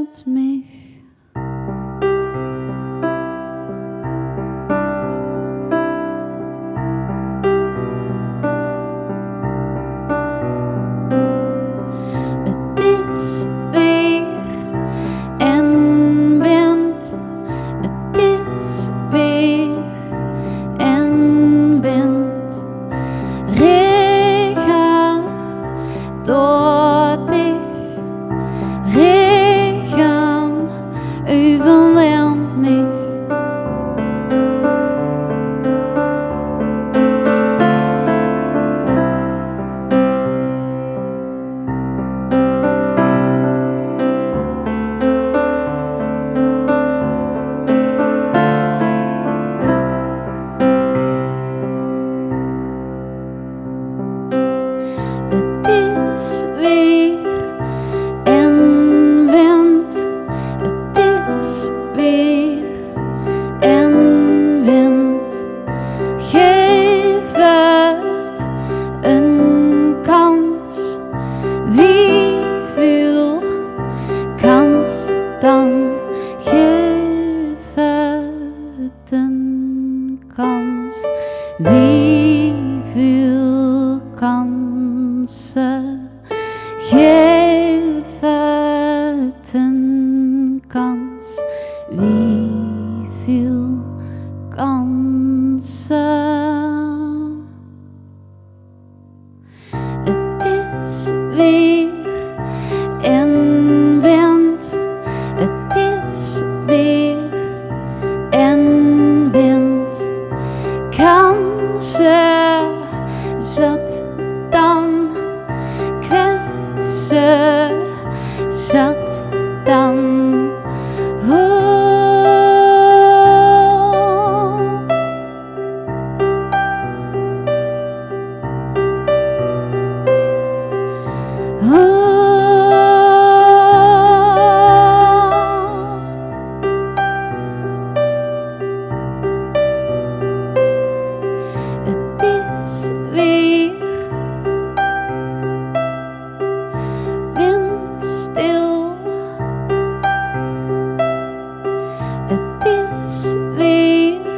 about me. En wind. Geef het een kans. Wie viel kans dan? Geef het een kans. Wie veel kansen? Geef Wie viel kansen? Het is weer en wind. Het is weer en wind. Kansen zat dan kwetsen. this veil.